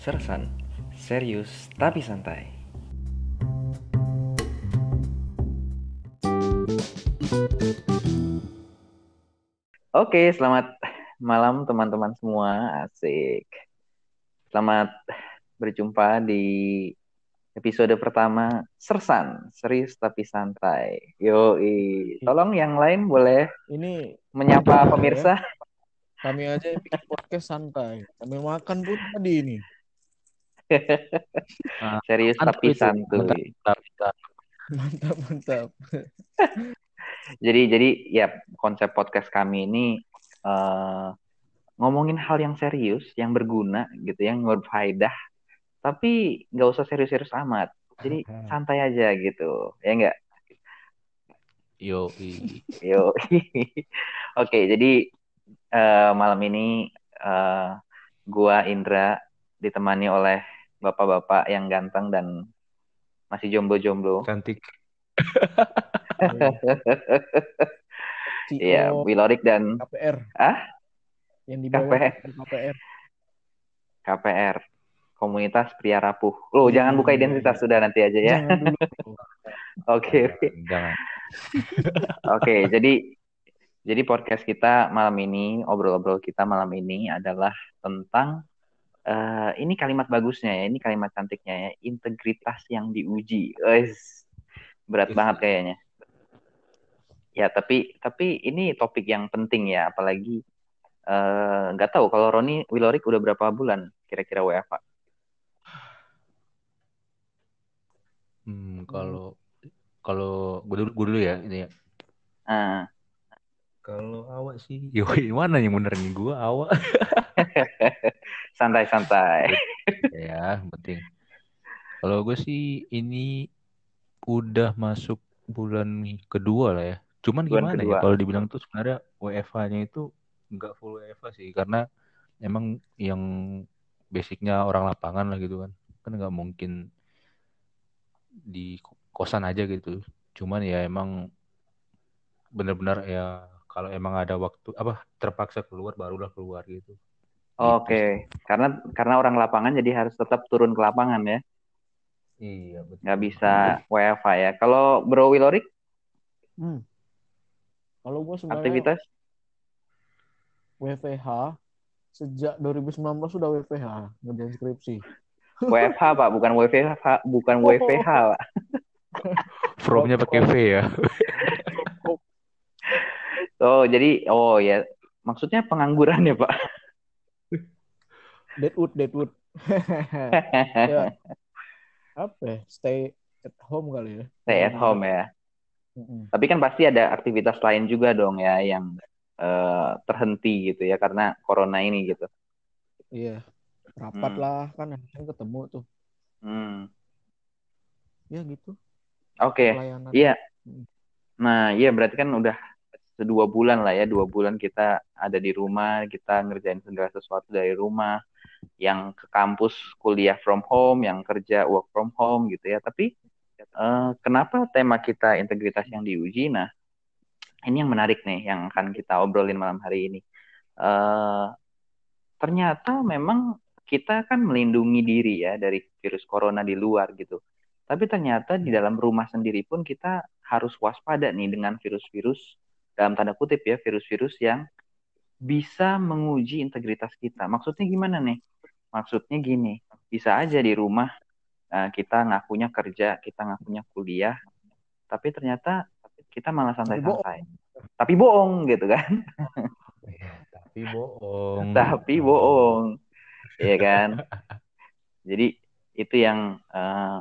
Sersan, serius tapi santai. Oke, selamat malam teman-teman semua. Asik. Selamat berjumpa di episode pertama Sersan, serius tapi santai. Yo, tolong yang lain boleh Ini menyapa pemirsa. kami aja yang bikin podcast santai. Kami makan pun tadi ini. Serius Mantap tapi itu, santuy. mantap. Mantap, mantap. Jadi jadi ya konsep podcast kami ini eh, ngomongin hal yang serius, yang berguna gitu, yang berfaedah, tapi nggak usah serius-serius amat. Jadi santai aja gitu, ya nggak? Yo, Yo. Oke, jadi eh, malam ini eh, gua Indra ditemani oleh bapak-bapak yang ganteng dan masih jomblo-jomblo. cantik. Iya, CEO Wilorik dan KPR. Ah? Yang di bawah KPR. KPR. KPR, Komunitas Pria Rapuh. Loh, jangan buka identitas sudah nanti aja ya. Oke. Jangan. Oke, jadi jadi podcast kita malam ini, obrol-obrol kita malam ini adalah tentang eh, ini kalimat bagusnya ya, ini kalimat cantiknya ya, integritas yang diuji. Wes, berat banget kayaknya. Ya, tapi tapi ini topik yang penting ya, apalagi eh, nggak tahu kalau Roni Wilorik udah berapa bulan kira-kira WFA? Hmm, kalau kalau gue dulu, gue dulu ya ini ya. Ah, Kalau awak sih, yo mana yang bener nih gue awak santai-santai. ya, penting. Kalau gue sih ini udah masuk bulan kedua lah ya. Cuman Bulan gimana kedua. ya kalau dibilang tuh sebenarnya WFH-nya itu nggak full WFH sih karena emang yang basicnya orang lapangan lah gitu kan. Kan nggak mungkin di kosan aja gitu. Cuman ya emang bener-bener ya kalau emang ada waktu apa terpaksa keluar barulah keluar gitu. Oke, karena karena orang lapangan jadi harus tetap turun ke lapangan ya. Iya betul. nggak bisa WFH ya. Kalau Bro Wilorik Hmm. Kalau gue sebenarnya aktivitas WFH sejak 2019 sudah WFH ngerjain skripsi. WFH Pak, bukan WFH, bukan Oh. WFH Pak. From-nya pakai V ya. Oh jadi oh ya maksudnya pengangguran ya Pak. Deadwood, Deadwood. ya. Apa ya? Stay at home kali ya. Stay at home ya. Mm-mm. Tapi kan pasti ada aktivitas lain juga dong ya yang eh, terhenti gitu ya karena corona ini gitu. Iya. Rapat Hmm. lah kan yang ketemu tuh. Hmm. Ya gitu. Oke, Pelayanan. iya. Hmm. Nah iya berarti kan udah dua bulan lah ya dua bulan kita ada di rumah kita ngerjain segala sesuatu dari rumah yang ke kampus kuliah from home yang kerja work from home gitu ya. Tapi eh, kenapa tema kita integritas yang diuji? Nah ini yang menarik nih yang akan kita obrolin malam hari ini. Eh, ternyata memang kita kan melindungi diri ya dari virus corona di luar gitu. Tapi ternyata di dalam rumah sendiri pun kita harus waspada nih dengan virus-virus dalam tanda kutip ya virus-virus yang bisa menguji integritas kita. Maksudnya gimana nih? Maksudnya gini, bisa aja di rumah eh, kita ngakunya kerja, kita ngakunya kuliah, tapi ternyata kita malah santai-santai. Tapi bohong gitu kan? Tapi bohong. Tapi bohong, ya kan? Jadi itu yang eh,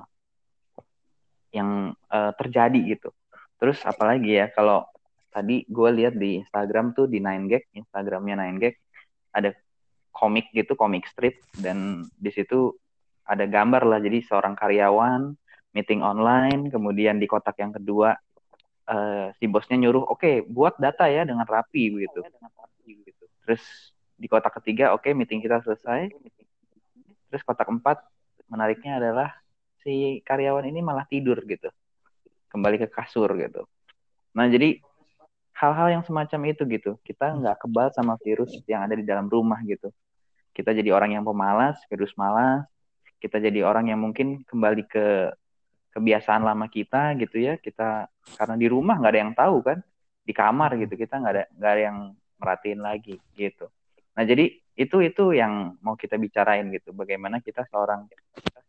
yang eh, terjadi gitu. Terus apalagi ya kalau tadi gue lihat di Instagram tuh di 9gag, Instagramnya 9gag ada komik gitu, komik strip dan di situ ada gambar lah. Jadi seorang karyawan meeting online, kemudian di kotak yang kedua eh, si bosnya nyuruh, oke buat data ya dengan rapi begitu. Terus di kotak ketiga, oke meeting kita selesai. Terus kotak empat menariknya adalah si karyawan ini malah tidur gitu, kembali ke kasur gitu. Nah jadi hal-hal yang semacam itu gitu, kita nggak kebal sama virus yang ada di dalam rumah gitu. kita jadi orang yang pemalas, virus malas, kita jadi orang yang mungkin kembali ke kebiasaan lama kita gitu ya. Kita karena di rumah nggak ada yang tahu kan, di kamar gitu kita nggak ada nggak ada yang merhatiin lagi gitu. Nah jadi itu itu yang mau kita bicarain gitu. Bagaimana kita seorang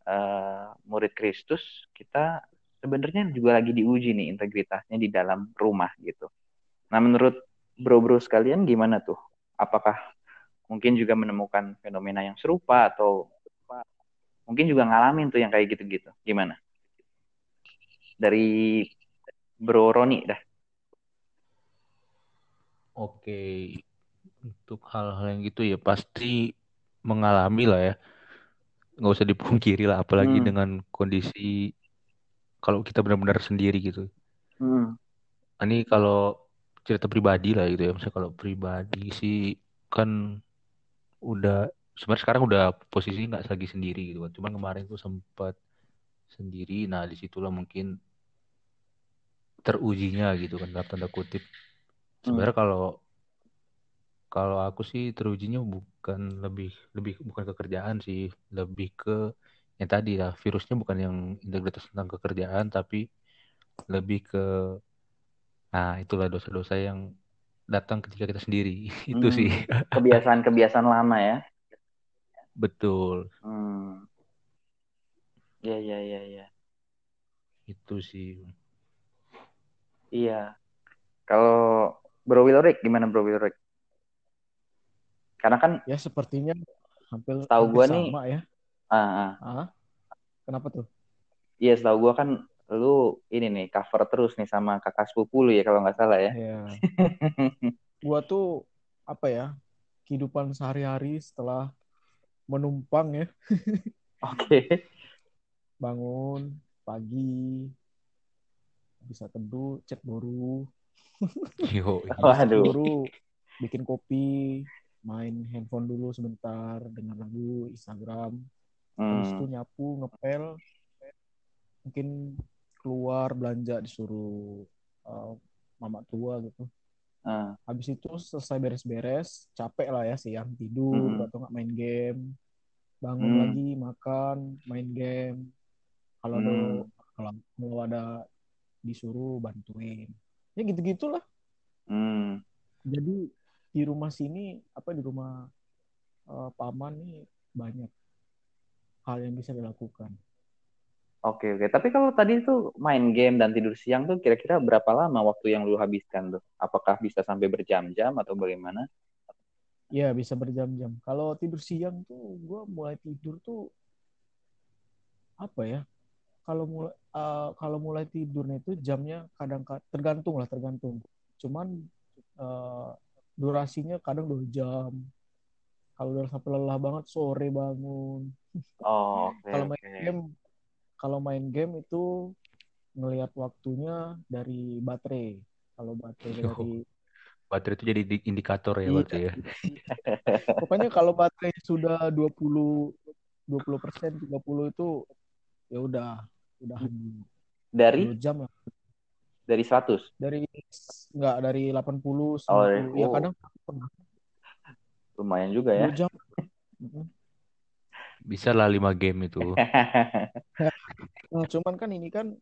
uh, murid Kristus kita sebenarnya juga lagi diuji nih integritasnya di dalam rumah gitu. Nah menurut bro-bro sekalian gimana tuh? Apakah mungkin juga menemukan fenomena yang serupa atau mungkin juga ngalamin tuh yang kayak gitu-gitu. Gimana? Dari Bro Roni dah. Oke, untuk hal-hal yang gitu ya pasti mengalami lah ya. Nggak usah dipungkiri lah, apalagi hmm. dengan kondisi kalau kita benar-benar sendiri gitu. Hmm. Ini kalau cerita pribadi lah gitu ya, misalnya kalau pribadi sih kan udah sebenarnya sekarang udah posisi nggak lagi sendiri gitu kan. Cuman kemarin tuh sempat sendiri. Nah di situlah mungkin terujinya gitu kan dalam tanda kutip. Sebenarnya hmm. kalau kalau aku sih terujinya bukan lebih lebih bukan kekerjaan sih. Lebih ke yang tadi ya virusnya bukan yang integritas tentang kekerjaan tapi lebih ke nah itulah dosa-dosa yang datang ketika kita sendiri. Itu hmm, sih. kebiasaan-kebiasaan lama ya. Betul. Hmm. ya ya ya ya. Itu sih. Iya. Kalau Bro Wilrik gimana Bro Wilrik? Karena kan ya sepertinya hampir tahu gue nih ya. Ah, ah. ah kenapa tuh? Iya tahu gue kan lu ini nih cover terus nih sama kakak sepupu lu ya kalau nggak salah ya. Iya. gua tuh apa ya kehidupan sehari-hari setelah menumpang ya. Oke. Okay. Bangun pagi bisa teduh, cek boru. Yo, Waduh. Boru, bikin kopi, main handphone dulu sebentar, dengan lagu Instagram. Hmm. Habis itu nyapu, ngepel, mungkin keluar belanja disuruh uh, mama tua gitu. Uh. Habis itu selesai beres-beres, capek lah ya siang tidur hmm. atau nggak main game, bangun hmm. lagi makan, main game. Kalau hmm. ada kalau mau ada disuruh bantuin, ya gitu gitulah. Hmm. Jadi di rumah sini apa di rumah uh, paman nih banyak hal yang bisa dilakukan. Oke oke. Tapi kalau tadi tuh main game dan tidur siang tuh kira-kira berapa lama waktu yang lu habiskan tuh? Apakah bisa sampai berjam-jam atau bagaimana? Iya bisa berjam-jam. Kalau tidur siang tuh gue mulai tidur tuh apa ya? Kalau mulai uh, kalau mulai tidurnya itu jamnya kadang tergantung lah tergantung. Cuman uh, durasinya kadang dua jam. Kalau udah sampai lelah banget sore bangun. Oh, okay, kalau main okay. game kalau main game itu ngelihat waktunya dari baterai. Kalau baterai oh, dari baterai itu jadi indikator ya iya. berarti ya. Pokoknya kalau baterai sudah 20 20 persen 30 itu ya udah udah dari jam ya. Dari 100? Dari enggak dari 80 90 oh, ya kadang lumayan juga ya. jam. Bisa lah lima game itu. nah, cuman kan ini kan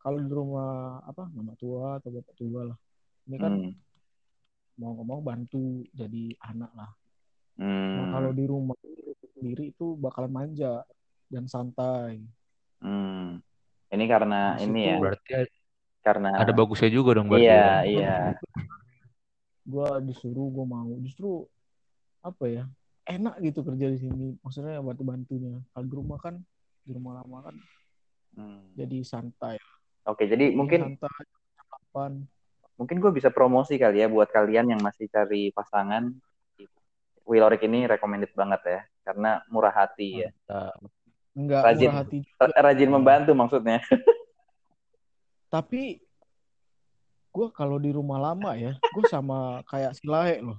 kalau di rumah apa mama tua atau bapak tua lah. Ini kan hmm. mau ngomong bantu jadi anak lah. Hmm. Nah, kalau di rumah sendiri itu bakalan manja dan santai. Hmm. Ini karena Maksud ini ya. Berarti karena ada bagusnya juga dong berarti. Iya, ya. iya. Gua disuruh gue mau. Justru apa ya? Enak gitu kerja di sini. Maksudnya bantu bantunya. Kalau di rumah kan di rumah lama kan hmm. jadi santai. Oke jadi mungkin santai kapan. mungkin gue bisa promosi kali ya buat kalian yang masih cari pasangan. Willorik ini recommended banget ya karena murah hati ya. Enggak rajin, murah hati juga. rajin membantu maksudnya. Tapi gue kalau di rumah lama ya gue sama kayak si loh.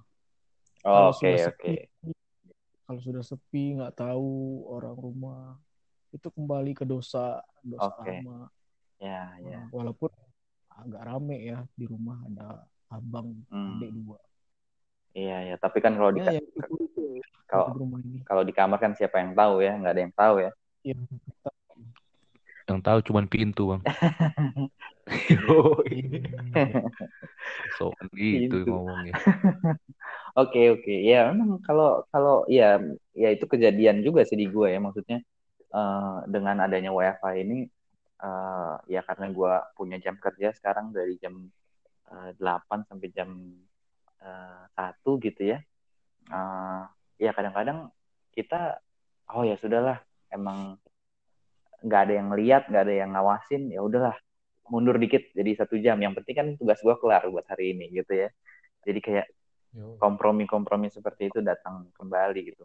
Oke oke kalau sudah sepi nggak tahu orang rumah itu kembali ke dosa dosa okay. lama ya ya nah, walaupun agak rame ya di rumah ada abang hmm. adik dua iya ya tapi kan kalau di ya, ya, kalau kalau di kamar kan siapa yang tahu ya nggak ada yang tahu ya Iya. Yang tahu cuman pintu, Bang. so gitu ngomongnya. Oke oke ya memang kalau kalau ya ya itu kejadian juga sih di gue ya maksudnya uh, dengan adanya WiFi ini uh, ya karena gue punya jam kerja sekarang dari jam uh, 8 sampai jam satu gitu ya uh, ya kadang-kadang kita oh ya sudahlah emang nggak ada yang lihat nggak ada yang ngawasin ya udahlah mundur dikit jadi satu jam. Yang penting kan tugas gue kelar buat hari ini gitu ya. Jadi kayak kompromi-kompromi seperti itu datang kembali gitu.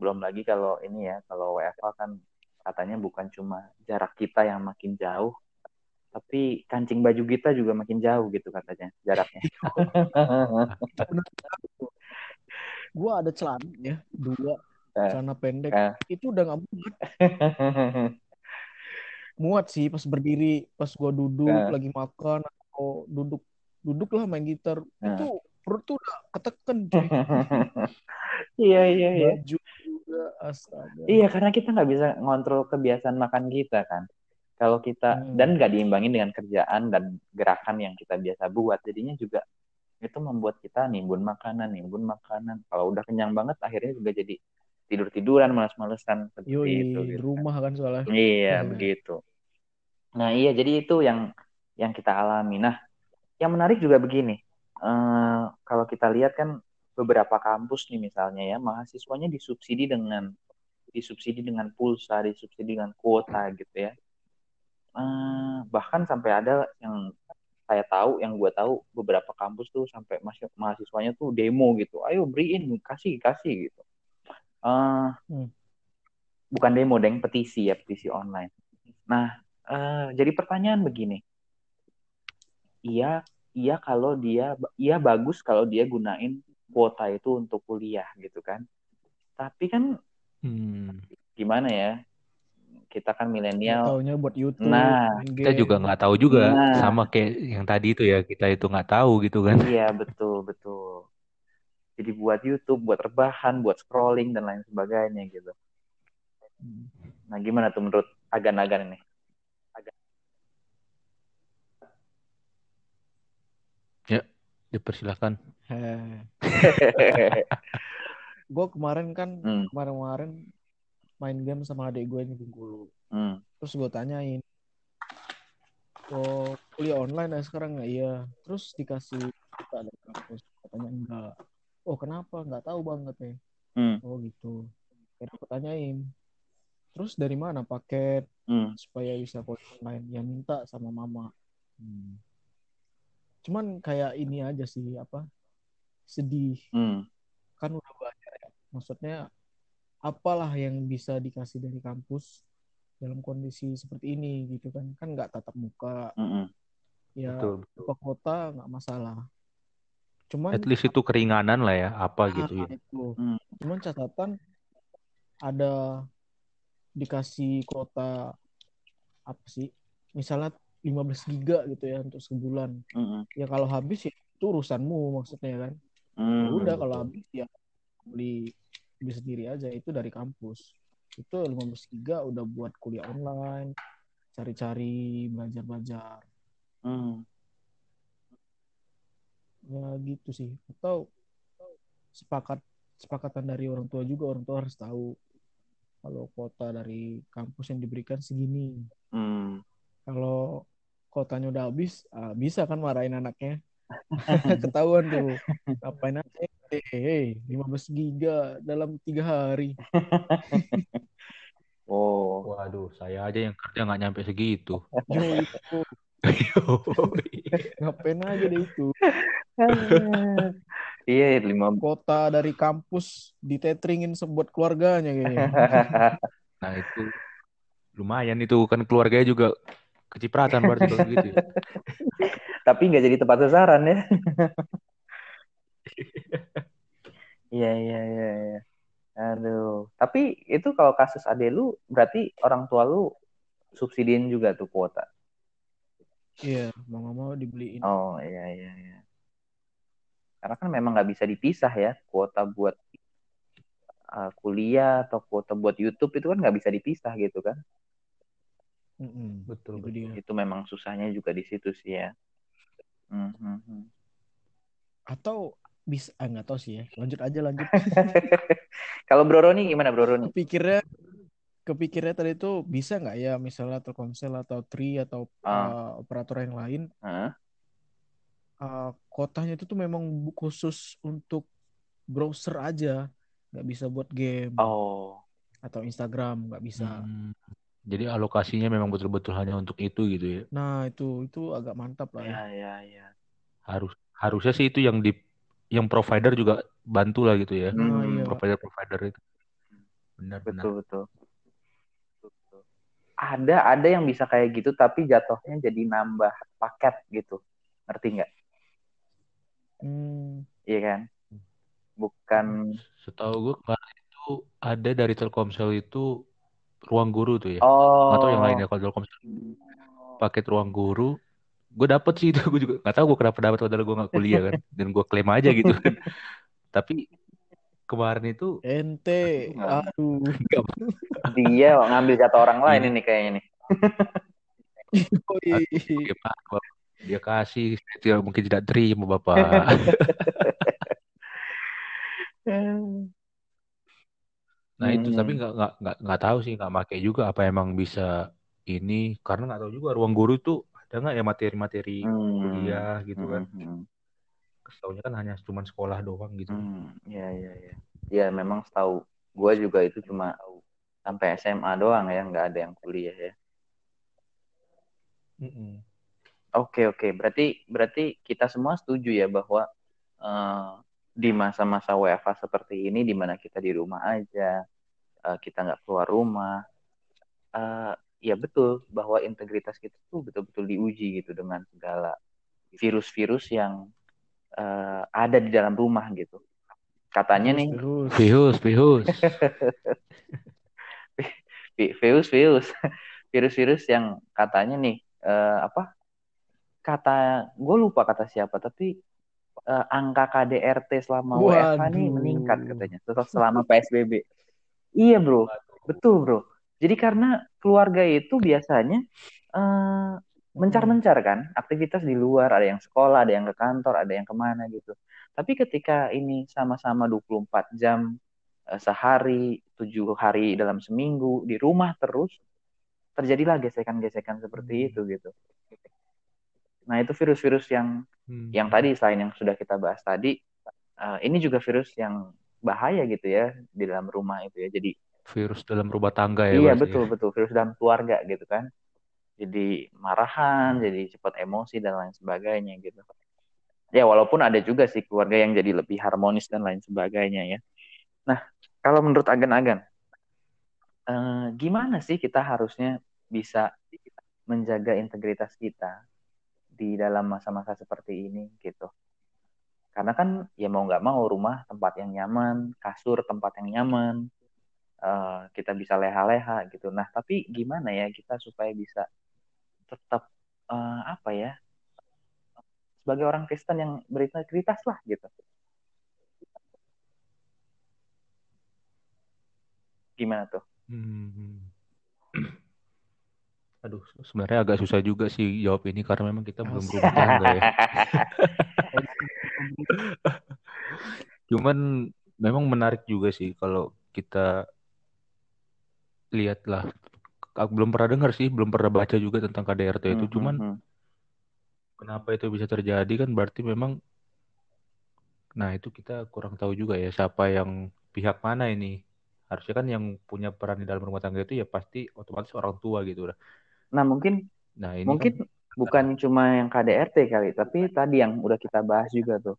Belum lagi kalau ini ya kalau WFA kan katanya bukan cuma jarak kita yang makin jauh tapi kancing baju kita juga makin jauh gitu katanya jaraknya. Gue ada celana ya dua eh. celana pendek. uh. itu udah nggak muat muat sih pas berdiri pas gua duduk uh. lagi makan atau duduk duduk lah main gitar. Uh. itu perut tuh udah ketekan iya iya iya. Baju juga astaga. Iya karena kita nggak bisa ngontrol kebiasaan makan kita kan. Kalau kita hmm. dan nggak diimbangin dengan kerjaan dan gerakan yang kita biasa buat. Jadinya juga itu membuat kita nimbun makanan nimbun makanan. Kalau udah kenyang banget akhirnya juga jadi tidur tiduran malas-malesan seperti Yui, itu gitu. rumah kan soalnya. Iya hmm. begitu. Nah iya jadi itu yang yang kita alami. Nah yang menarik juga begini uh, kalau kita lihat kan beberapa kampus nih misalnya ya mahasiswanya disubsidi dengan disubsidi dengan pulsa disubsidi dengan kuota gitu ya. Uh, bahkan sampai ada yang saya tahu yang gue tahu beberapa kampus tuh sampai mahasiswanya tuh demo gitu. Ayo beriin kasih kasih gitu uh, hmm. bukan demo deng petisi ya petisi online nah uh, jadi pertanyaan begini iya iya kalau dia iya bagus kalau dia gunain kuota itu untuk kuliah gitu kan tapi kan hmm. gimana ya kita kan milenial. Taunya buat YouTube. Nah, kita juga nggak tahu juga nah. sama kayak yang tadi itu ya kita itu nggak tahu gitu kan. Iya betul betul. Jadi buat YouTube, buat rebahan, buat scrolling dan lain sebagainya gitu. Nah gimana tuh menurut agan-agan ini? Agan. Ya, dipersilahkan. gue kemarin kan hmm. kemarin-kemarin main game sama adik gue di Bengkulu. Hmm. Terus gue tanyain, oh kuliah online ya sekarang nggak iya? Terus dikasih kita ada kampus, katanya enggak. Oh kenapa? Nggak tahu banget ya. Hmm. Oh gitu. Terus gue tanyain, terus dari mana paket hmm. supaya bisa kuliah online? Ya minta sama mama. Hmm. Cuman kayak ini aja sih apa? Sedih. Hmm. Kan udah banyak ya. Maksudnya apalah yang bisa dikasih dari kampus dalam kondisi seperti ini gitu kan kan nggak tatap muka mm -hmm. ya betul, betul. kota nggak masalah cuman at least itu keringanan lah ya apa nah, gitu ya itu. Mm. cuman catatan ada dikasih kota apa sih misalnya 15 giga gitu ya untuk sebulan mm -hmm. ya kalau habis ya itu urusanmu maksudnya kan mm, ya udah kalau habis ya beli beli sendiri aja itu dari kampus itu 15 giga udah buat kuliah online cari-cari belajar-belajar hmm. Ya gitu sih. Atau sepakat sepakatan dari orang tua juga orang tua harus tahu kalau kota dari kampus yang diberikan segini. Hmm. kalau kotanya udah habis uh, bisa kan marahin anaknya. Ketahuan tuh ngapain aja? Eh 15 giga dalam tiga hari. Oh. Waduh saya aja yang kerja nggak nyampe segitu ngapain aja deh itu iya lima kota dari kampus ditetringin sebuat keluarganya kayaknya nah itu lumayan itu kan keluarganya juga kecipratan berarti kalau gitu ya. Tapi nggak jadi tempat sasaran ya. Iya iya iya. Ya. Aduh. Tapi itu kalau kasus ade lu berarti orang tua lu subsidiin juga tuh kuota. Iya, mau nggak mau dibeliin. Oh iya iya iya. Karena kan memang nggak bisa dipisah ya kuota buat uh, kuliah atau kuota buat YouTube itu kan nggak bisa dipisah gitu kan Mm-mm. Betul, Itu dia. itu memang susahnya juga di situ sih ya Hmm, hmm, hmm. Atau bisa ah, nggak tahu sih ya. Lanjut aja lanjut. kalau Bro Roni gimana Bro Roni Kepikirnya kepikirnya tadi itu bisa nggak ya misalnya Telkomsel atau Tri atau Ah. uh, operator yang lain Hah? uh, kotanya itu tuh memang khusus untuk browser aja nggak bisa buat game oh atau Instagram nggak bisa Hmm. Jadi alokasinya memang betul-betul hanya untuk itu gitu ya. nah itu itu agak mantap lah ya ya ya ya Harus harusnya sih itu yang di yang provider juga bantu lah gitu ya. nah Hmm, iya Provider-provider itu. Benar-benar. betul betul Betul. Ada ada yang bisa kayak gitu tapi jatuhnya jadi nambah paket gitu. Ngerti nggak? Hmm, iya kan? Bukan Setahu gue kemarin itu ada dari Telkomsel itu ruang guru tuh ya. oh. Tahu yang lainnya kalau Telkomsel paket ruang guru. Gue dapet sih itu gue juga nggak tahu gue kenapa dapet padahal gue nggak kuliah kan. Dan gue klaim aja gitu kan. Tapi kemarin itu ente aduh dia ngambil jatah orang lain ini kayaknya nih dia kasih tidak mungkin tidak terima bapak. Nah itu tapi Hmm. nggak nggak nggak nggak tahu sih nggak make juga apa emang bisa ini karena nggak tahu juga ruang guru tuh ada nggak ya materi-materi Hmm. kuliah gitu kan. Hmm, Setahunya kan hanya cuma sekolah doang gitu. hmm. ya ya ya ya memang setahu gue juga itu cuma sampai SMA doang ya nggak ada yang kuliah ya. Oke oke, berarti berarti kita semua setuju ya bahwa eh, di masa-masa WFA seperti ini, di mana kita di rumah aja, eh, kita nggak keluar rumah, eh, ya betul bahwa integritas kita tuh betul-betul diuji gitu dengan segala virus-virus yang eh, ada di dalam rumah gitu. Katanya nih, Terus, Pihus, pihus. vi- virus-virus, virus-virus yang katanya nih eh, apa? Kata gue lupa kata siapa, tapi eh, angka KDRT selama WFH nih meningkat katanya setelah selama PSBB. Iya bro, betul bro. Jadi karena keluarga itu biasanya eh, mencar-mencar kan, aktivitas di luar, ada yang sekolah, ada yang ke kantor, ada yang ke mana gitu. Tapi ketika ini sama-sama 24 jam eh, sehari, tujuh hari dalam seminggu di rumah terus, terjadilah gesekan-gesekan seperti Hmm. itu gitu. Nah itu virus-virus yang Hmm. yang tadi selain yang sudah kita bahas tadi, eh, ini juga virus yang bahaya gitu ya di dalam rumah itu ya. Jadi virus dalam rumah tangga ya iya berarti betul ya. betul virus dalam keluarga gitu kan. Jadi marahan, jadi cepat emosi dan lain sebagainya gitu. Ya walaupun ada juga sih keluarga yang jadi lebih harmonis dan lain sebagainya ya. Nah kalau menurut agan-agan, eh, gimana sih kita harusnya bisa menjaga integritas kita di dalam masa-masa seperti ini gitu? Karena kan ya mau nggak mau rumah tempat yang nyaman, kasur tempat yang nyaman, eh, kita bisa leha-leha gitu. Nah tapi gimana ya kita supaya bisa tetap eh, apa ya sebagai orang Kristen yang berintegritas lah gitu. Gimana tuh? Hmm. Aduh, sebenarnya agak susah juga sih jawab ini karena memang kita belum berumah tangga ya. Cuman memang menarik juga sih kalau kita lihatlah. Aku belum pernah dengar sih, belum pernah baca juga tentang KDRT itu. Hmm, Cuman hmm, hmm. kenapa itu bisa terjadi kan berarti memang nah itu kita kurang tahu juga ya siapa yang pihak mana ini. Harusnya kan yang punya peran di dalam rumah tangga itu ya pasti otomatis orang tua gitu udah. Nah mungkin Nah, ini mungkin kan bukan cuma yang KDRT kali, tapi tadi yang udah kita bahas juga tuh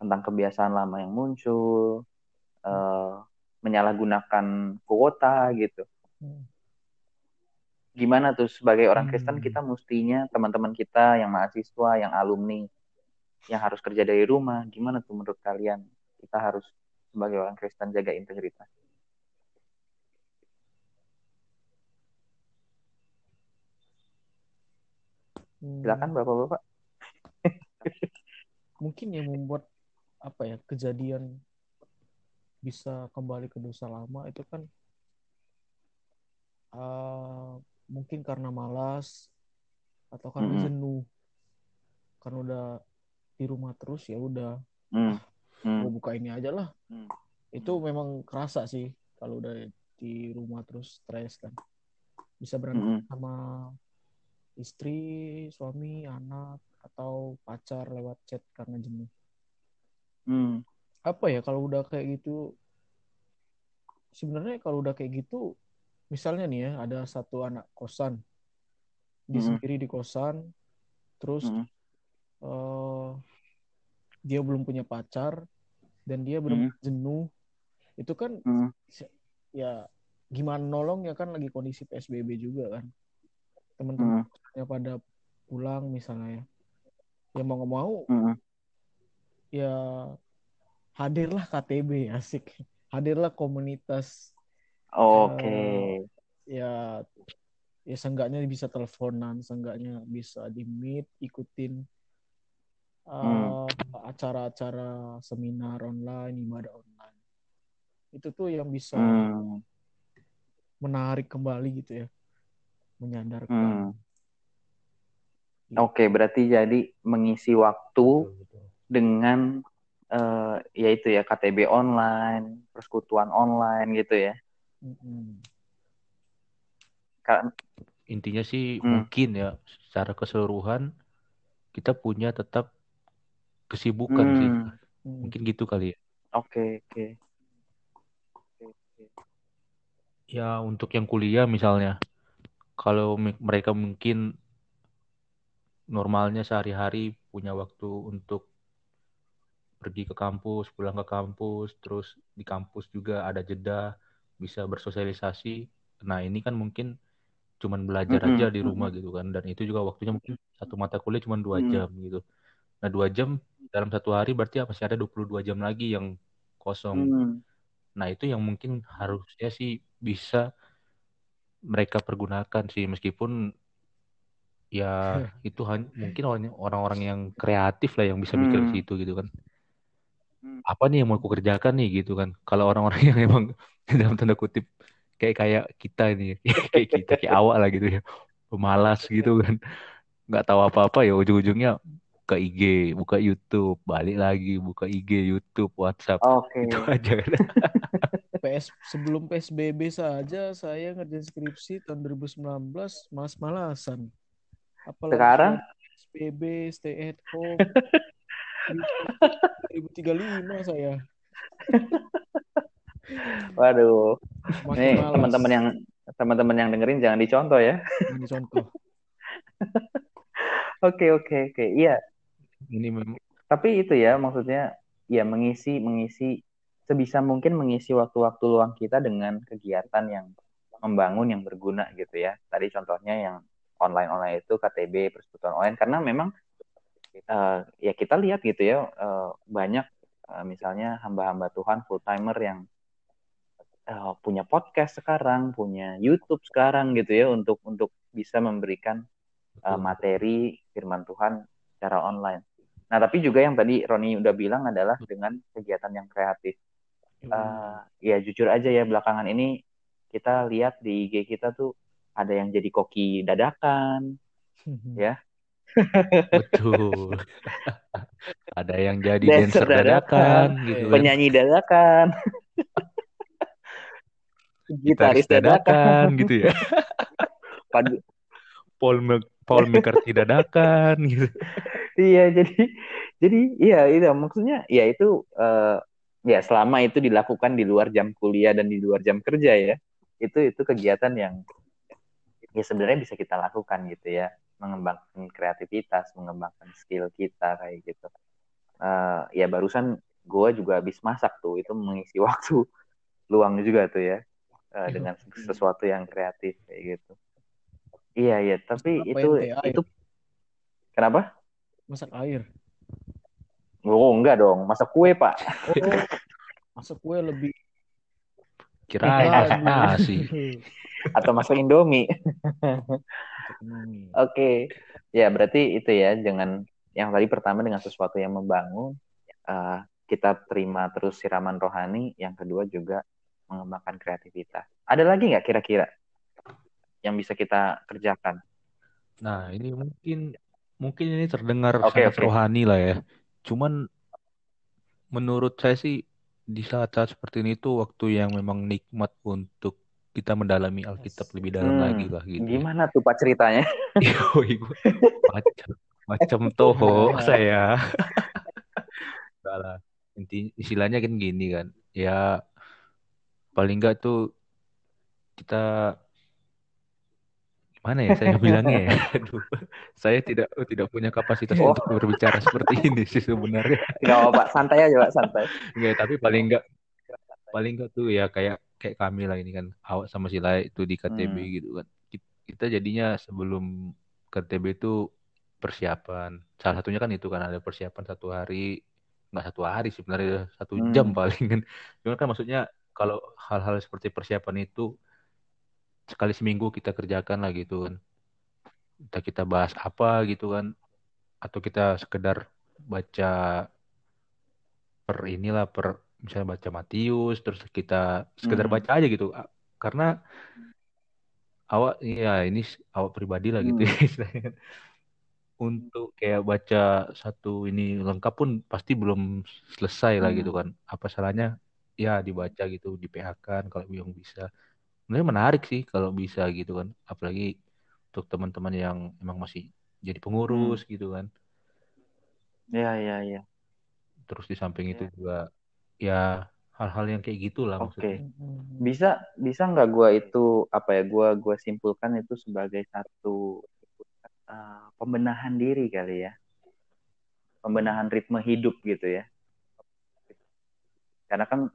tentang kebiasaan lama yang muncul, eh, menyalahgunakan kuota gitu. Gimana tuh sebagai orang Kristen Hmm. kita mestinya teman-teman kita yang mahasiswa, yang alumni, yang harus kerja dari rumah, gimana tuh menurut kalian kita harus sebagai orang Kristen jaga integritas? Hmm, Silakan bapak-bapak. mungkin yang membuat apa ya kejadian bisa kembali ke dosa lama itu kan uh, mungkin karena malas atau karena Mm-mm. jenuh karena udah di rumah terus ya udah Hmm. Hmm. gue buka ini aja lah Hmm. itu memang kerasa sih kalau udah di rumah terus stres kan bisa berantem Mm-mm. sama istri suami anak atau pacar lewat chat karena jenuh Hmm. apa ya kalau udah kayak gitu sebenarnya kalau udah kayak gitu misalnya nih ya ada satu anak kosan dia Mm-mm. sendiri di kosan terus Mm-mm. eh, dia belum punya pacar dan dia benar jenuh itu kan Hmm. ya gimana nolong ya kan lagi kondisi PSBB juga kan Hmm. teman-temannya pada pulang misalnya ya ya mau nggak mau Hmm. ya hadirlah KTB asik hadirlah komunitas Oke. ya ya seenggaknya bisa teleponan seenggaknya bisa di meet ikutin uh, acara-acara seminar online ibadah online itu tuh yang bisa Hmm. menarik kembali gitu ya menyadarkan Hmm. Gitu. Oke, berarti jadi mengisi waktu Betul, betul. dengan eh yaitu ya KTB online, persekutuan online gitu ya. Mm-mm. Ka- Intinya sih Hmm. mungkin ya secara keseluruhan kita punya tetap kesibukan sih. Hmm. Mm. Mungkin gitu kali ya. Oke, oke. Ya untuk yang kuliah misalnya, kalau mereka mungkin normalnya sehari-hari punya waktu untuk pergi ke kampus, pulang ke kampus, terus di kampus juga ada jeda, bisa bersosialisasi. Nah ini kan mungkin cuman belajar aja di rumah gitu kan, dan itu juga waktunya mungkin satu mata kuliah cuma dua Mm. jam gitu. Nah dua jam dalam satu hari berarti masih ada 22 jam lagi yang kosong. Hmm. Nah, itu yang mungkin harusnya sih bisa mereka pergunakan sih meskipun ya itu mungkin orang- orang-orang yang kreatif lah yang bisa mikir ke situ gitu kan. Hmm. Apa nih yang mau aku kerjakan nih gitu kan. Kalau orang-orang yang emang dalam tanda kutip kayak kayak kita nih, kayak kita kayak awak lah gitu ya. Pemalas gitu kan. nggak tahu apa-apa ya ujung-ujungnya buka IG, buka YouTube, balik lagi buka IG, YouTube, WhatsApp. Oke. Itu aja kan. PS sebelum PSBB saja saya ngerjain skripsi tahun 2019 malas-malasan. Apalagi Sekarang? PSBB stay at home. 2035 saya. Waduh. Makin Nih teman-teman yang teman-teman yang dengerin jangan dicontoh ya. Ini contoh. Oke, oke, oke. Iya, Ini memang tapi itu ya maksudnya ya mengisi mengisi sebisa mungkin mengisi waktu-waktu luang kita dengan kegiatan yang membangun yang berguna gitu ya. Tadi contohnya yang online-online itu KTB persekutuan online karena memang eh, ya kita lihat gitu ya eh, banyak eh, misalnya hamba-hamba Tuhan full timer yang eh, punya podcast sekarang, punya YouTube sekarang gitu ya untuk untuk bisa memberikan betul. materi firman Tuhan secara online. Nah, tapi juga yang tadi Roni udah bilang adalah dengan kegiatan yang kreatif. Eh, ya jujur aja ya belakangan ini kita lihat di IG kita tuh ada yang jadi koki dadakan, ya. Betul. Ada yang jadi Dancer dancer dadakan dadakan. gitu kan. penyanyi dadakan, gitaris dadakan, gitu ya. Padu- Paul Mc- Paul McCartney dadakan gitu. Iya, jadi jadi iya itu maksudnya ya itu eh, ya selama itu dilakukan di luar jam kuliah dan di luar jam kerja ya. Itu itu kegiatan yang ya sebenarnya bisa kita lakukan gitu ya, mengembangkan kreativitas, mengembangkan skill kita kayak gitu. Eh, ya barusan gue juga habis masak tuh, itu mengisi waktu luang juga tuh ya eh, dengan sesuatu yang kreatif kayak gitu. Iya iya, tapi Masak itu itu kenapa? Masak air. Oh enggak dong, masak kue pak. Oh, masak kue lebih Kirain masak nasi. atau masak indomie. Oke, ya berarti itu ya jangan yang tadi pertama dengan sesuatu yang membangun, eh, kita terima terus siraman rohani, yang kedua juga mengembangkan kreativitas. Ada lagi nggak kira-kira yang bisa kita kerjakan? Nah, ini mungkin mungkin ini terdengar okay, sangat okay. rohani lah ya. Cuman menurut saya sih di saat-saat seperti ini tuh waktu yang memang nikmat untuk kita mendalami Alkitab lebih dalam hmm, lagi lah gitu. Gimana tuh Pak ceritanya? macam macam toho saya. Salah. Inti istilahnya kan gini kan. Ya paling enggak tuh kita mana ya saya bilangnya ya? Aduh, saya tidak tidak punya kapasitas oh. untuk berbicara seperti ini sih sebenarnya. Nggak apa santai aja pak santai. Nggak tapi paling enggak paling enggak tuh ya kayak kayak kami lah ini kan awak sama si Lai itu di KTB hmm. gitu kan. Kita jadinya sebelum KTB itu persiapan. Salah satunya kan itu kan ada persiapan satu hari. Nggak satu hari sebenarnya satu hmm. jam paling kan. Cuma kan maksudnya kalau hal-hal seperti persiapan itu sekali seminggu kita kerjakan lah gitu kan kita kita bahas apa gitu kan atau kita sekedar baca per inilah per misalnya baca Matius terus kita sekedar hmm. baca aja gitu karena awak ya ini awak pribadi lah gitu hmm. untuk kayak baca satu ini lengkap pun pasti belum selesai hmm. lah gitu hmm. kan apa salahnya ya dibaca gitu di PH kan kalau yang bisa sebenarnya menarik sih kalau bisa gitu kan apalagi untuk teman-teman yang emang masih jadi pengurus hmm. gitu kan ya ya ya terus di samping ya. itu juga ya hal-hal yang kayak gitulah Oke. Okay. Bisa bisa nggak gua itu apa ya gua gua simpulkan itu sebagai satu uh, pembenahan diri kali ya. Pembenahan ritme hidup gitu ya. Karena kan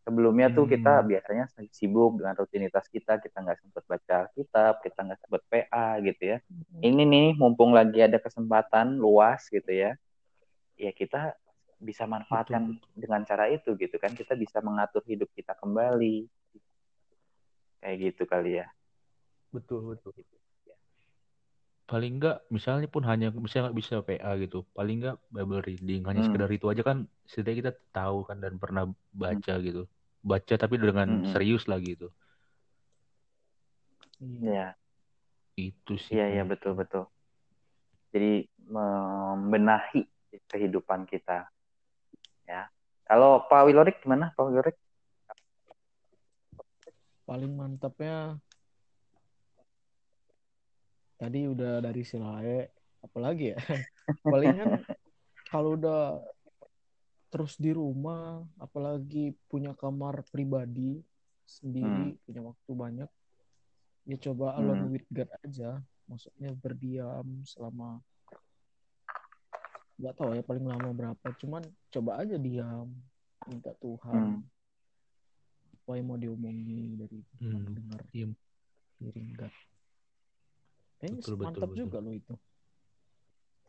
sebelumnya tuh kita hmm. biasanya sibuk dengan rutinitas kita kita nggak sempat baca kitab kita nggak sempat PA gitu ya hmm. ini nih mumpung lagi ada kesempatan luas gitu ya ya kita bisa manfaatkan betul. dengan cara itu gitu kan kita bisa mengatur hidup kita kembali kayak gitu kali ya betul betul paling enggak misalnya pun hanya misalnya nggak bisa PA gitu paling enggak Bible reading hanya hmm. sekedar itu aja kan setidaknya kita tahu kan dan pernah baca hmm. gitu baca tapi dengan hmm. serius lah gitu Iya. Itu sih. Iya, iya betul betul. Jadi membenahi kehidupan kita. Ya. Kalau Pak Wilorik gimana, Pak Wilorik? Paling mantapnya tadi udah dari Silae apalagi ya palingan kalau udah terus di rumah apalagi punya kamar pribadi sendiri hmm. punya waktu banyak ya coba alone hmm. with God aja maksudnya berdiam selama nggak tahu ya paling lama berapa cuman coba aja diam minta Tuhan hmm. apa yang mau diomongin dari hmm. dengar diam kirim God Eh, betul, mantap betul, juga betul. lo itu.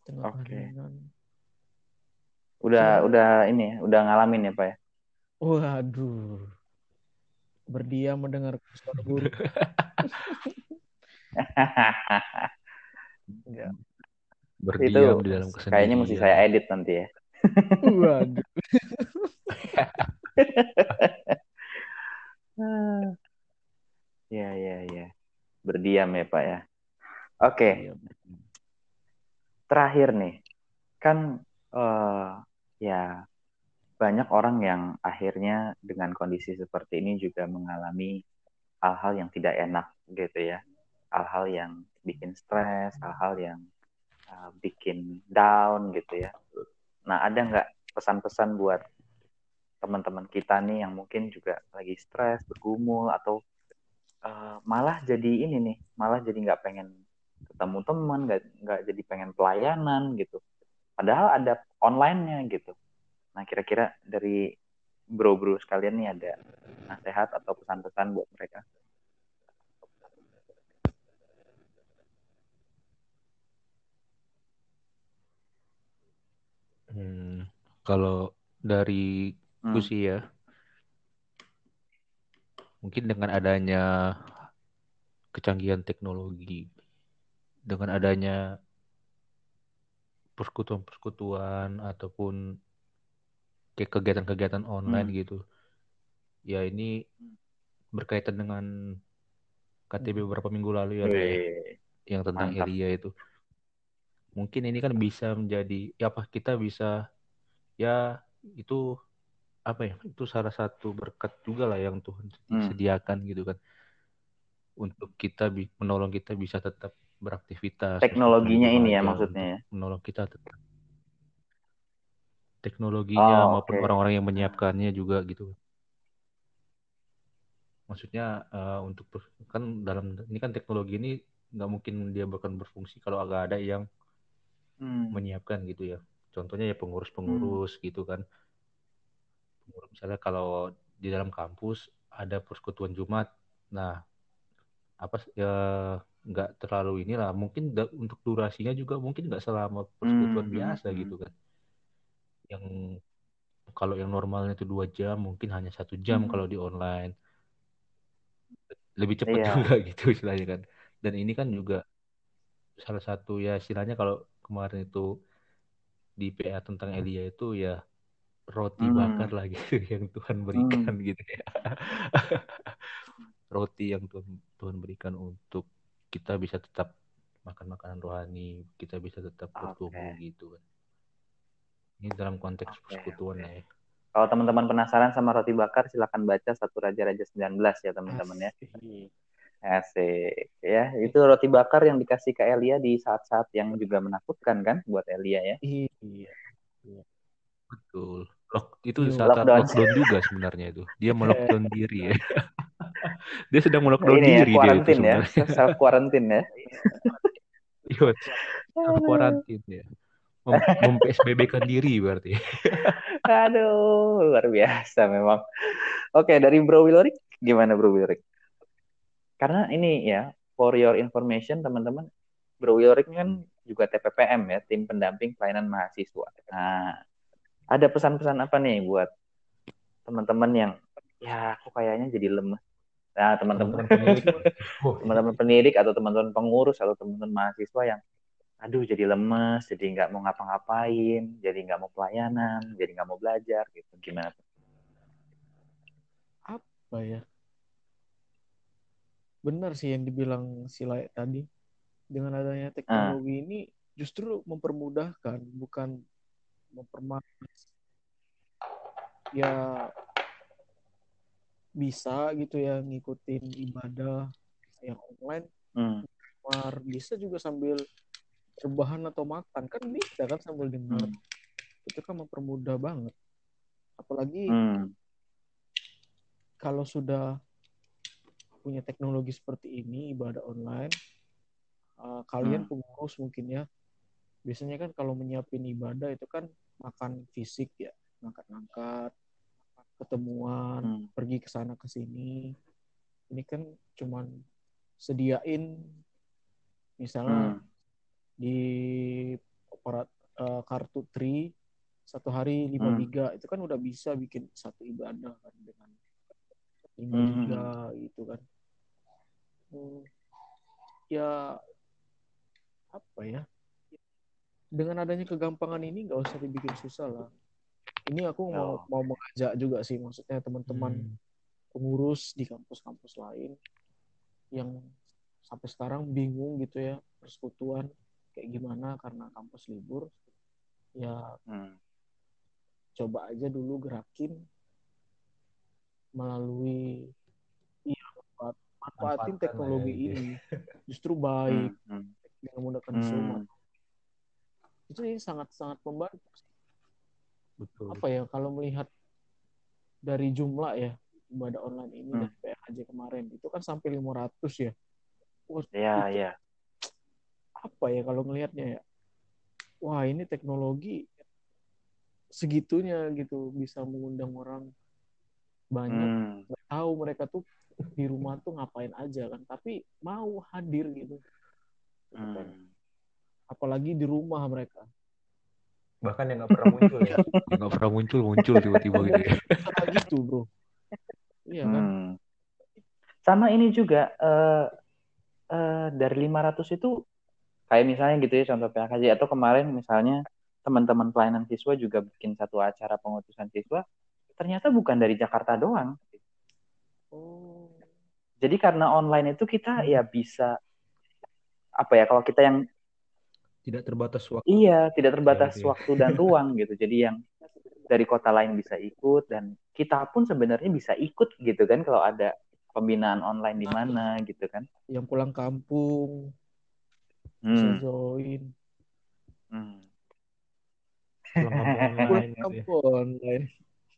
Tengah okay. Udah Cuma... udah ini ya, udah ngalamin ya, Pak ya? Waduh. Berdiam mendengar suara buruk. Berdiam itu, di dalam kesenian. Kayaknya mesti saya edit nanti ya. Waduh. ya ya ya. Berdiam ya, Pak ya. Oke. Okay. Iya, Terakhir nih, kan uh, ya banyak orang yang akhirnya dengan kondisi seperti ini juga mengalami hal-hal yang tidak enak gitu ya. Hal-hal yang bikin stres, hal-hal yang uh, bikin down gitu ya. Nah, ada nggak pesan-pesan buat teman-teman kita nih yang mungkin juga lagi stres, bergumul atau uh, malah jadi ini nih, malah jadi nggak pengen ketemu teman nggak nggak jadi pengen pelayanan gitu. Padahal ada online-nya gitu. Nah kira-kira dari bro-bro sekalian nih ada nasihat atau pesan-pesan buat mereka? Hmm, kalau dari hmm. sih ya mungkin dengan adanya kecanggihan teknologi dengan adanya persekutuan-persekutuan ataupun kayak kegiatan-kegiatan online Hmm. gitu. Ya ini berkaitan dengan KTB beberapa minggu lalu ya, ya, Wih, yang tentang mantap. Elia itu. Mungkin ini kan bisa menjadi ya apa kita bisa ya itu apa ya itu salah satu berkat juga lah yang Tuhan Hmm. sediakan gitu kan untuk kita menolong kita bisa tetap beraktivitas Teknologinya ini ya maksudnya ya. menolong kita tetap teknologinya Oh, maupun oke. orang-orang yang menyiapkannya juga gitu maksudnya eh, untuk kan dalam ini kan teknologi ini nggak mungkin dia bahkan berfungsi kalau agak ada yang Hmm. menyiapkan gitu ya contohnya ya pengurus-pengurus gitu kan Pengurus, misalnya kalau di dalam kampus ada persekutuan Jumat nah apa ya nggak terlalu inilah. Mungkin da- untuk durasinya juga mungkin nggak selama persekutuan Hmm, biasa hmm, gitu kan. Yang kalau yang normalnya itu dua jam mungkin hanya satu jam Hmm. kalau di online. Lebih cepat Iya. juga gitu istilahnya kan. Dan ini kan juga salah satu ya istilahnya kalau kemarin itu di PA tentang Elia itu ya roti Hmm. bakar lah gitu yang Tuhan berikan gitu ya roti yang Tuhan Tuhan berikan untuk kita bisa tetap makan makanan rohani kita bisa tetap bertumbuh gitu kan ini dalam konteks Oke, persekutuan oke. lah ya Kalau teman-teman penasaran sama roti bakar, silakan baca satu Raja-Raja 19 ya teman-teman ya. Asik. Ya, itu roti bakar yang dikasih ke Elia di saat-saat yang juga menakutkan kan buat Elia ya. Iya. betul Lock, itu Yo. saat saat Lockdown. lockdown juga sebenarnya itu dia melockdown diri ya dia sedang melockdown Ini ya, diri dia itu ya, self quarantine ya. Iya, self quarantine ya Mem mem-PSBB-kan diri berarti Aduh, luar biasa memang. Oke, dari Bro Wilrik, gimana Bro Wilrik? Karena ini ya, for your information teman-teman, Bro Wilrik kan juga TPPM ya, tim pendamping pelayanan mahasiswa. Nah, ada pesan-pesan apa nih buat teman-teman yang ya kok kayaknya jadi lemes. Nah, teman-teman teman-teman penilik teman-teman pendidik atau teman-teman pengurus atau teman-teman mahasiswa yang aduh jadi lemes, jadi nggak mau ngapa-ngapain, jadi nggak mau pelayanan, jadi nggak mau belajar gitu. Gimana? Apa ya? Benar sih yang dibilang si Lai tadi. Dengan adanya teknologi ini justru mempermudahkan, bukan mempermalas. Ya bisa gitu ya ngikutin ibadah yang online Hmm. luar bisa juga sambil rebahan atau makan kan bisa kan sambil dengar Hmm. itu kan mempermudah banget apalagi Hmm. kalau sudah punya teknologi seperti ini ibadah online uh, kalian Hmm. pengurus mungkin ya biasanya kan kalau menyiapin ibadah itu kan makan fisik ya ngangkat-ngangkat ketemuan Hmm. pergi ke sana ke sini ini kan cuman sediain misalnya Hmm. di operat eh, kartu tri satu hari 5 Hmm. giga itu kan udah bisa bikin satu ibadah kan dengan 5 Hmm. giga gitu kan Hmm, ya apa ya dengan adanya kegampangan ini nggak usah dibikin susah lah ini aku mau Oh. mau mengajak juga sih maksudnya teman-teman Hmm. pengurus di kampus-kampus lain yang sampai sekarang bingung gitu ya persekutuan kayak gimana karena kampus libur ya Hmm. coba aja dulu gerakin melalui iya manfaat- manfaatin Manfaatkan teknologi lah ya, gitu. ini justru baik Hmm. dengan menggunakan Hmm. Zoom itu ini sangat sangat membantu betul apa ya kalau melihat dari jumlah ya ibadah online ini Hmm. dari PHJ kemarin itu kan sampai 500 ya Wah, Ya, itu ya. apa ya kalau ngelihatnya ya wah ini teknologi segitunya gitu bisa mengundang orang banyak Hmm. tahu mereka tuh di rumah tuh ngapain aja kan tapi mau hadir gitu Hmm. apalagi di rumah mereka bahkan yang nggak pernah muncul ya yang nggak pernah muncul muncul tiba-tiba gitu ya gitu bro iya kan Hmm. Sama ini juga eh eh, dari 500 itu kayak misalnya gitu ya contoh PHKJ atau kemarin misalnya teman-teman pelayanan siswa juga bikin satu acara pengutusan siswa, ternyata bukan dari Jakarta doang. Oh. Jadi karena online itu kita ya bisa apa ya kalau kita yang tidak terbatas waktu. Iya, tidak terbatas Ya, waktu dan ruang gitu. Jadi yang dari kota lain bisa ikut dan kita pun sebenarnya bisa ikut gitu kan kalau ada pembinaan online di mana gitu kan. Yang pulang kampung bisa Hmm. join. hmm. Pulang kampung online Pulang gitu ya. kampung online.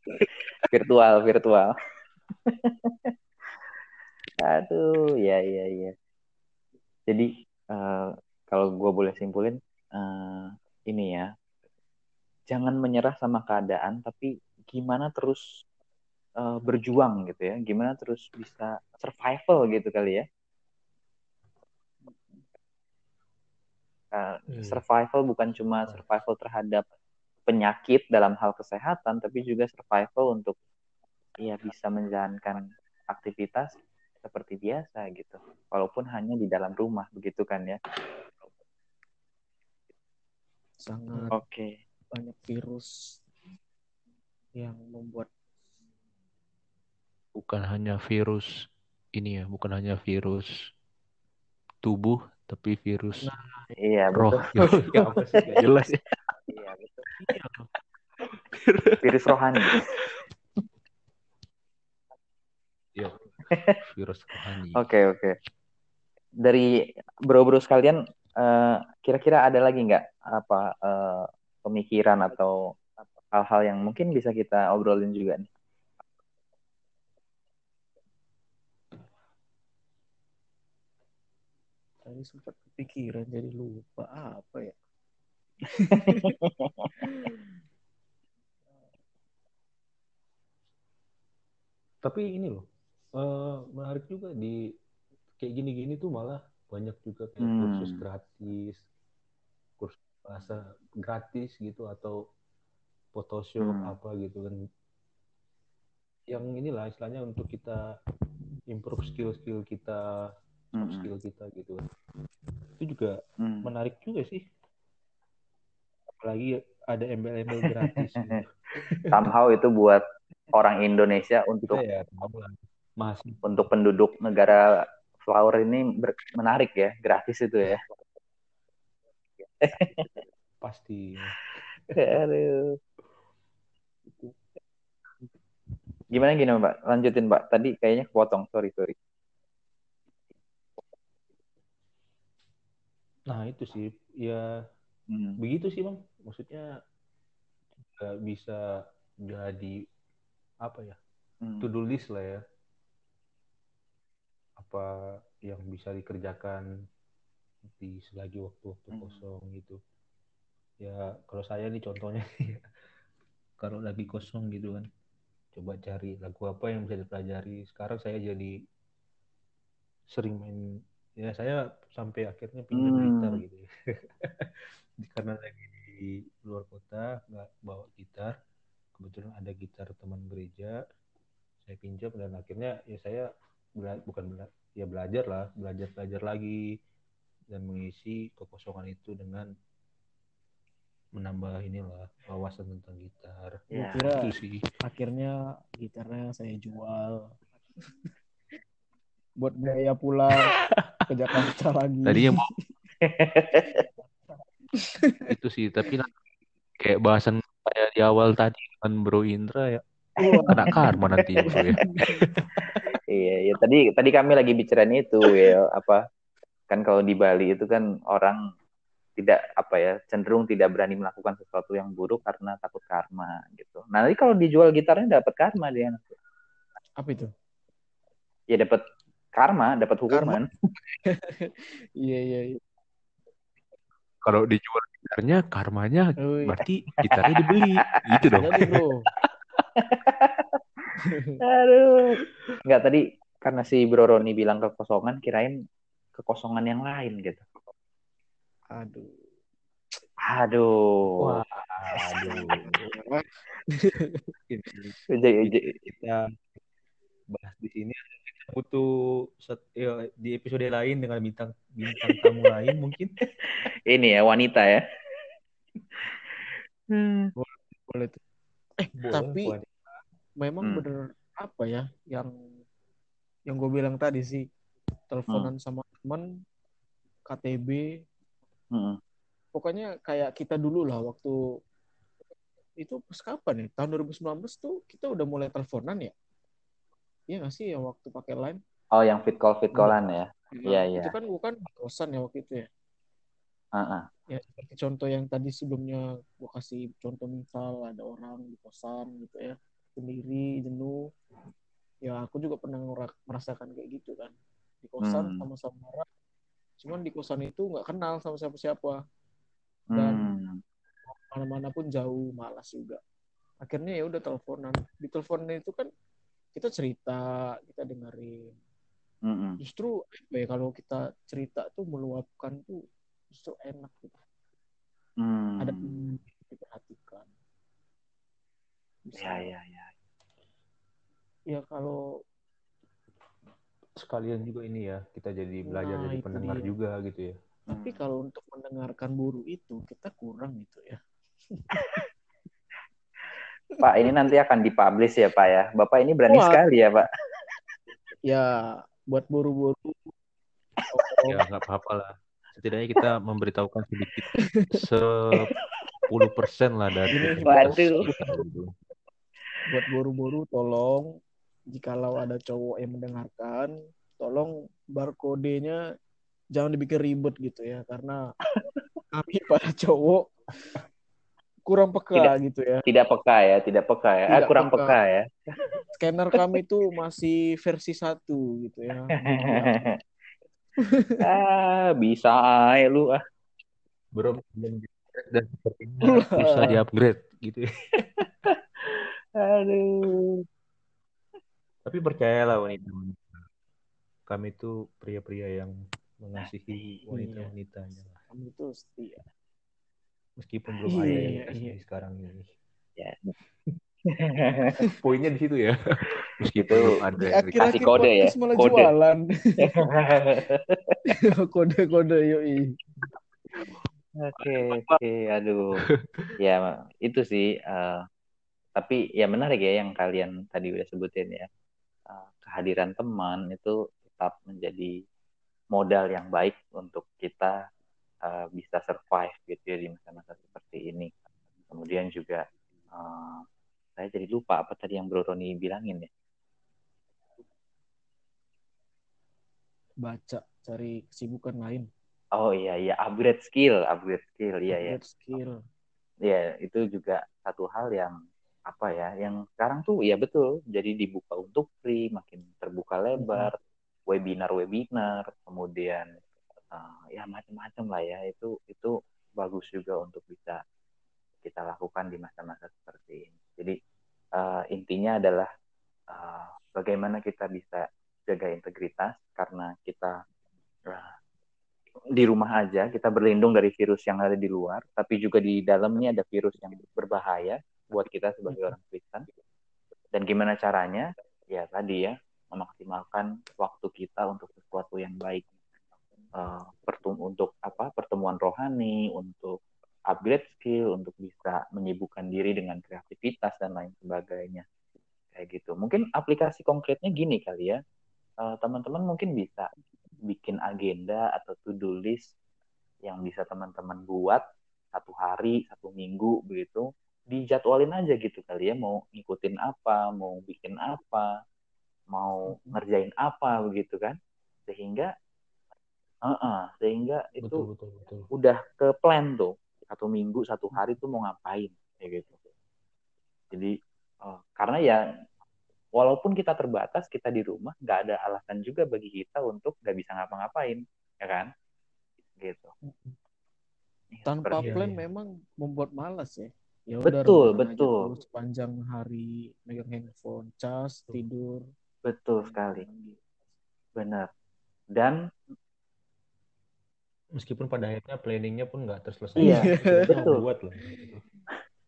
Virtual, virtual. Aduh, ya ya ya. Jadi eh, kalau gue boleh simpulin eh, ini ya, jangan menyerah sama keadaan, tapi gimana terus eh, berjuang gitu ya, gimana terus bisa survival gitu kali ya. Hmm. survival bukan cuma survival terhadap penyakit dalam hal kesehatan, tapi juga survival untuk ya bisa menjalankan aktivitas seperti biasa gitu. Walaupun hanya di dalam rumah begitu kan ya. Sangat Oke. banyak virus yang membuat Bukan hanya virus ini ya, bukan hanya virus tubuh, tapi virus Iya roh. betul. ya apa sih? Gak jelas ya. Iya betul. Virus rohani. Iya. Virus rohani. Oke oke. Dari bro-bro sekalian, eh, kira-kira ada lagi nggak apa eh, pemikiran atau hal-hal yang mungkin bisa kita obrolin juga nih? tadi sempat kepikiran jadi lupa apa ya. Tapi ini loh, eh, menarik juga di kayak gini-gini tuh malah banyak juga kayak Hmm. kursus gratis, kursus bahasa gratis gitu atau Photoshop Hmm. apa gitu kan. Yang inilah istilahnya untuk kita improve skill-skill kita, Mm-mm. skill kita gitu. Itu juga Hmm. menarik juga sih. Apalagi ada embel-embel gratis gitu. Somehow itu buat orang Indonesia untuk ya. Masih untuk penduduk negara flower ini ber- menarik ya, gratis itu ya. pasti. Aduh. Gimana gini Mbak? Lanjutin Mbak. Tadi kayaknya kepotong. Sorry, sorry. Nah itu sih, ya Hmm. begitu sih bang. Maksudnya bisa jadi apa ya, Hmm. to do list lah ya. Apa yang bisa dikerjakan di selagi waktu-waktu Hmm. kosong gitu. Ya kalau saya nih contohnya, kalau lagi kosong gitu kan, coba cari lagu apa yang bisa dipelajari. Sekarang saya jadi sering main ya saya sampai akhirnya pinjam Hmm. gitar gitu karena lagi di luar kota nggak bawa gitar kebetulan ada gitar teman gereja saya pinjam dan akhirnya ya saya bela- bukan bela- ya belajar lah belajar belajar lagi. Dan mengisi kekosongan itu dengan menambah inilah wawasan tentang gitar. Ya. Kira itu sih. akhirnya gitarnya saya jual. Buat biaya pulang ke Jakarta lagi. tadinya mau itu sih tapi kayak bahasan kayak di awal tadi dengan Bro Indra ya. Wah, kena karma nanti bro ya Iya, iya. Tadi tadi kami lagi bicarain itu ya apa kan kalau di Bali itu kan orang tidak apa ya cenderung tidak berani melakukan sesuatu yang buruk karena takut karma gitu. Nah, nanti kalau dijual gitarnya dapat karma dia. apa itu? Ya dapat karma, dapat hukuman. Iya iya. iya. kalau dijual gitarnya karmanya Oh, iya. berarti gitarnya dibeli gitu dong Jadi bro. Aduh. Enggak tadi karena si Bro Roni bilang kekosongan kirain kekosongan yang lain gitu. Aduh. Aduh. wah aduh Jadi- jadi- kita bahas di sini butuh set- ya, di episode lain dengan bintang bintang tamu lain mungkin ini ya wanita ya. Hmm. Boleh, boleh tuh. Eh, Boleh, tapi boleh. Memang Hmm. bener apa ya yang yang gue bilang tadi sih teleponan sama teman KTB Mm-mm. pokoknya kayak kita dulu lah waktu itu pas kapan ya? Tahun 2019 tuh kita udah mulai teleponan ya? Iya nggak sih yang waktu pakai line? Oh, yang fit call fit callan ya. Iya, Nah, iya. itu kan bukan kosan ya waktu itu ya? Ya contoh yang tadi sebelumnya gue kasih contoh misal ada orang di kosan gitu ya sendiri jenuh. Ya aku juga pernah merasakan kayak gitu kan. Di kosan Hmm. sama-sama marah cuman di kosan itu nggak kenal sama siapa-siapa. Dan- Hmm. mana-mana pun jauh malas juga. Akhirnya ya udah teleponan. Di teleponan itu kan kita cerita kita dengerin. Mm-mm. justru apa ya kalau kita cerita tuh meluapkan tuh justru enak gitu. Hmm. ada diperhatikan bisa Ya, ya, ya. ya kalau Sekalian juga ini ya, kita jadi belajar Nah, jadi pendengar dia. juga gitu ya. tapi Hmm. kalau untuk mendengarkan buru itu kita kurang gitu ya Pak, ini nanti akan dipublish ya, Pak ya. Bapak ini berani Wah. sekali ya, Pak. ya buat buru-buru Ya nggak apa-apa lah. Setidaknya kita memberitahukan sedikit sepuluh persen lah dari Waduh. kita gitu. Buat buru-buru tolong jikalau ada cowok yang mendengarkan tolong barcode-nya jangan dibikin ribet gitu ya karena kami para cowok kurang peka gitu ya Tidak peka ya, tidak peka ya. Ah, Tidak kurang peka. peka ya. scanner kami tuh masih versi satu gitu ya ah, bisa aja lu ah. Belum dan sepertinya susah di-upgrade gitu ya. Aduh. Tapi percayalah wanita-wanita. Kami itu pria-pria yang mengasihi wanita-wanitanya. kami tuh setia Meskipun belum Iya, ada yang iya, kasih iya. sekarang ini. Ya. Poinnya di situ ya. Meskipun Itu belum ada yang akhir-akhir kode ya, malah kode. jualan kode-kode yoi Oke, oke, aduh. Ya, itu sih. eh, tapi ya menarik ya yang kalian tadi udah sebutin ya. Eh, kehadiran teman itu tetap menjadi modal yang baik untuk kita eh, bisa survive gitu ya di masa-masa seperti ini. Kemudian juga eh, saya jadi lupa apa tadi yang Bro Roni bilangin ya. baca cari kesibukan lain Oh iya iya upgrade skill, upgrade skill. Iya iya. upgrade skill Ya, itu juga satu hal yang apa ya, yang sekarang tuh ya betul, jadi dibuka untuk free, makin terbuka lebar, webinar-webinar, kemudian uh, ya macam-macam lah ya, itu itu bagus juga untuk bisa kita lakukan di masa-masa seperti ini. Jadi uh, intinya adalah uh, bagaimana kita bisa jaga integritas karena kita uh, di rumah aja kita berlindung dari virus yang ada di luar, tapi juga di dalamnya ada virus yang berbahaya buat kita sebagai orang Kristen. Dan gimana caranya? Ya tadi ya, memaksimalkan waktu kita untuk sesuatu yang baik. Uh, untuk apa? Pertemuan rohani, untuk upgrade skill, untuk bisa menyibukkan diri dengan kreativitas dan lain sebagainya. Kayak gitu. Mungkin aplikasi konkretnya gini kali ya. Uh, teman-teman mungkin bisa bikin agenda atau to-do list yang bisa teman-teman buat satu hari, satu minggu begitu, dijadwalin aja gitu kali ya, mau ngikutin apa, mau bikin apa, mau ngerjain apa begitu kan, sehingga, uh-uh, sehingga itu Betul, betul, betul. udah ke plan tuh, satu minggu, satu hari tuh mau ngapain, kayak gitu. Jadi uh, karena ya walaupun kita terbatas, kita di rumah, nggak ada alasan juga bagi kita untuk nggak bisa ngapa-ngapain, ya kan? Gitu. Ya, tanpa seperti- plan iya. memang membuat malas ya ya Betul, aja betul. terus sepanjang hari megang handphone cas tidur betul sekali, benar. Dan Meskipun pada akhirnya planningnya pun nggak terselesai. Iya, Kita betul. buat loh.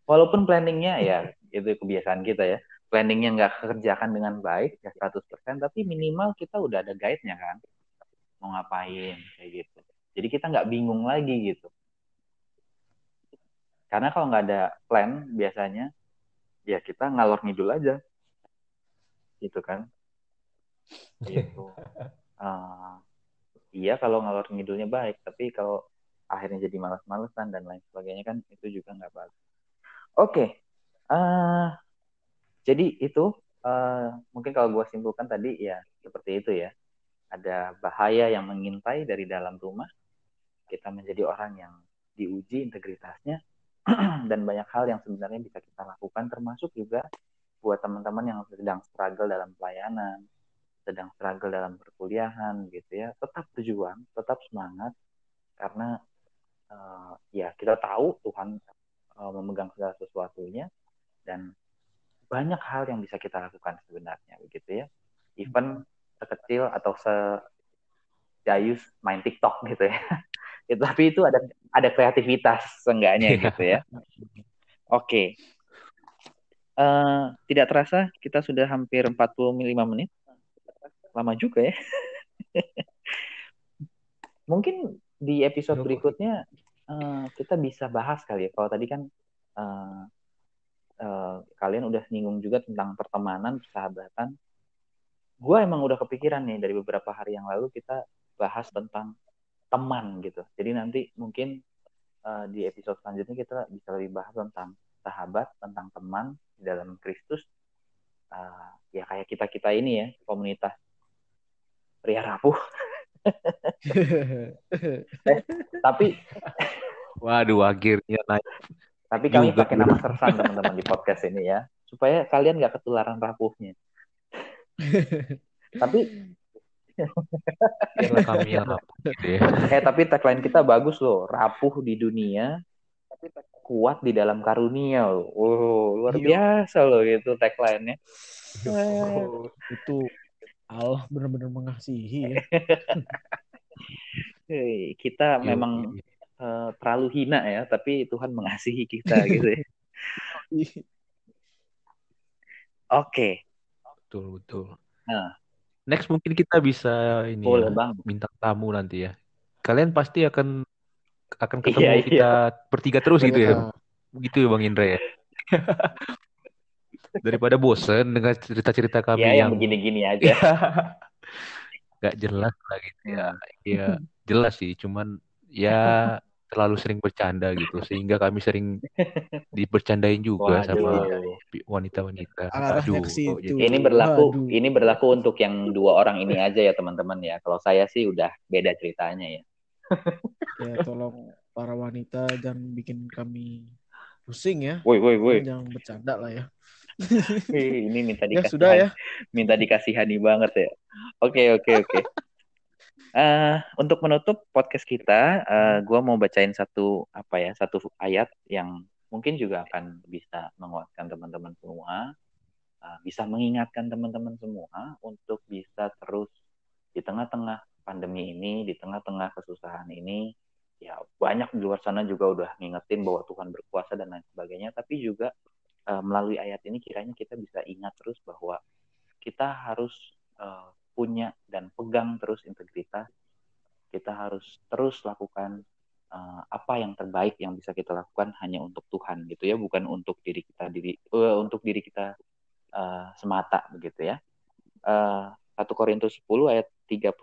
walaupun planningnya ya itu kebiasaan kita ya, planningnya nggak kerjakan dengan baik ya 100%, tapi minimal kita udah ada guide-nya kan, mau ngapain kayak gitu. Jadi kita nggak bingung lagi gitu. Karena kalau nggak ada plan biasanya ya kita ngalor ngidul aja. Gitu kan. Gitu. Uh, iya kalau ngalor ngidulnya baik tapi kalau akhirnya jadi malas-malesan dan lain sebagainya kan itu juga nggak bagus. Oke okay. uh, jadi itu uh, mungkin kalau gue simpulkan tadi ya seperti itu ya. Ada bahaya yang mengintai dari dalam rumah kita menjadi orang yang diuji integritasnya dan banyak hal yang sebenarnya bisa kita lakukan termasuk juga buat teman-teman yang sedang struggle dalam pelayanan sedang struggle dalam perkuliahan gitu ya. Tetap berjuang tetap semangat karena uh, ya kita tahu Tuhan uh, memegang segala sesuatunya dan banyak hal yang bisa kita lakukan sebenarnya begitu ya. Even sekecil atau se Jayus main TikTok gitu ya itu tapi itu ada ada kreativitas seenggaknya gitu ya oke okay. uh, eh, tidak terasa kita sudah hampir 45 menit lama juga ya. Mungkin di episode berikutnya uh, kita bisa bahas kali ya. Kalau tadi kan uh, uh, kalian udah nyinggung juga tentang pertemanan, persahabatan. Gue emang udah kepikiran nih dari beberapa hari yang lalu kita bahas tentang teman gitu. Jadi nanti mungkin uh, di episode selanjutnya kita bisa lebih bahas tentang sahabat, tentang teman di dalam Kristus. Uh, ya kayak kita kita ini ya komunitas pria rapuh. eh, tapi waduh akhirnya naik. Tapi kami Juga. pakai nama sersan teman-teman di podcast ini ya, supaya kalian nggak ketularan rapuhnya. tapi kami yang rapuh gitu ya. Eh tapi tagline kita bagus loh, rapuh di dunia, tapi kuat di dalam karunia loh. Oh, luar iya. biasa loh itu tagline-nya. Oh, itu Allah benar-benar mengasihi ya. hey, kita Yo, memang uh, terlalu hina ya, tapi Tuhan mengasihi kita gitu ya. Oke. Okay. Betul betul. Nah, next mungkin kita bisa ini Boleh, ya, bang. bintang tamu nanti ya. Kalian pasti akan akan ketemu iya, iya. kita iya. bertiga terus gitu ya. Begitu ya Bang Indra ya. daripada bosen dengan cerita-cerita kami ya, yang begini-gini aja. Gak jelas lah gitu ya. Ya jelas sih, cuman ya terlalu sering bercanda gitu sehingga kami sering dipercandain juga Waduh. sama wanita-wanita. Aduh, ini berlaku Waduh. ini berlaku untuk yang dua orang ini aja ya teman-teman ya. Kalau saya sih udah beda ceritanya ya. ya tolong para wanita jangan bikin kami pusing ya. Woi woi woi. Jangan bercanda lah ya ini minta dikasih ya, sudah ya. minta dikasihani banget ya oke oke oke Uh, untuk menutup podcast kita, uh, eh, gue mau bacain satu apa ya satu ayat yang mungkin juga akan bisa menguatkan teman-teman semua, uh, bisa mengingatkan teman-teman semua untuk bisa terus di tengah-tengah pandemi ini, di tengah-tengah kesusahan ini, ya banyak di luar sana juga udah ngingetin bahwa Tuhan berkuasa dan lain sebagainya, tapi juga uh, melalui ayat ini kiranya kita bisa ingat terus bahwa kita harus uh, punya dan pegang terus integritas. Kita harus terus lakukan uh, apa yang terbaik yang bisa kita lakukan hanya untuk Tuhan gitu ya, bukan untuk diri kita diri uh, untuk diri kita uh, semata begitu ya. Uh, 1 Korintus 10 ayat 31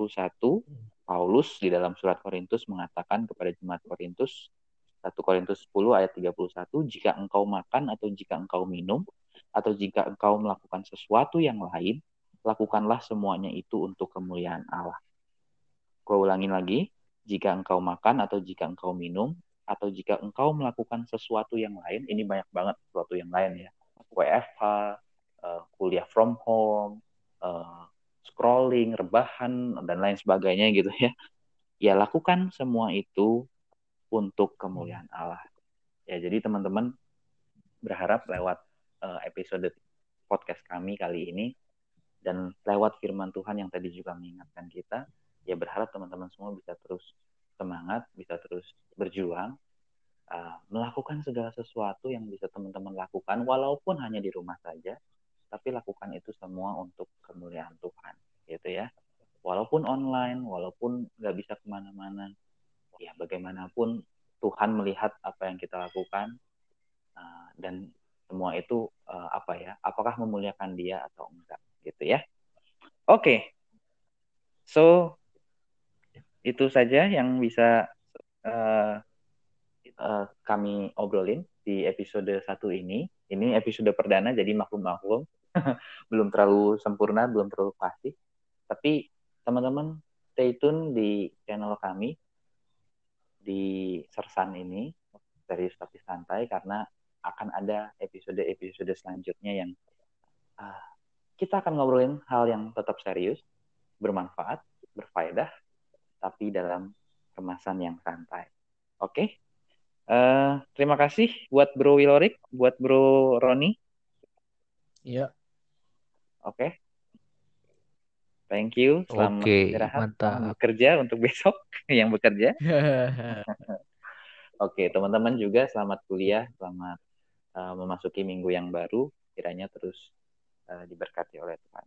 Paulus di dalam surat Korintus mengatakan kepada jemaat Korintus 1 Korintus 10 ayat 31, jika engkau makan atau jika engkau minum, atau jika engkau melakukan sesuatu yang lain, lakukanlah semuanya itu untuk kemuliaan Allah. Gue ulangin lagi, jika engkau makan atau jika engkau minum, atau jika engkau melakukan sesuatu yang lain, ini banyak banget sesuatu yang lain ya. WFH, eh, kuliah from home, uh, scrolling, rebahan, dan lain sebagainya gitu ya. Ya lakukan semua itu untuk kemuliaan Allah. Ya, jadi teman-teman berharap lewat uh, episode podcast kami kali ini dan lewat firman Tuhan yang tadi juga mengingatkan kita, ya berharap teman-teman semua bisa terus semangat, bisa terus berjuang, uh, melakukan segala sesuatu yang bisa teman-teman lakukan, walaupun hanya di rumah saja, tapi lakukan itu semua untuk kemuliaan Tuhan, gitu ya. Walaupun online, walaupun nggak bisa ke mana-mana, ya bagaimanapun Tuhan melihat apa yang kita lakukan uh, dan semua itu uh, apa ya apakah memuliakan dia atau enggak gitu ya. Oke. Okay. so itu saja yang bisa uh, uh, kami obrolin di episode satu ini. Ini episode perdana jadi maklum-maklum. Belum terlalu sempurna belum terlalu pasti. Tapi teman-teman stay tune di channel kami di Sersan ini serius tapi santai karena akan ada episode-episode selanjutnya yang uh, kita akan ngobrolin hal yang tetap serius, bermanfaat, berfaedah, tapi dalam kemasan yang santai. Oke, okay? uh, eh, terima kasih buat Bro Wilorik, buat Bro Roni. Iya. Oke. Okay. Thank you. Selamat okay, istirahat. Mantap. Bekerja untuk besok yang bekerja. Oke, okay, teman-teman juga selamat kuliah, selamat uh, memasuki minggu yang baru. Kiranya terus diberkati oleh Tuhan.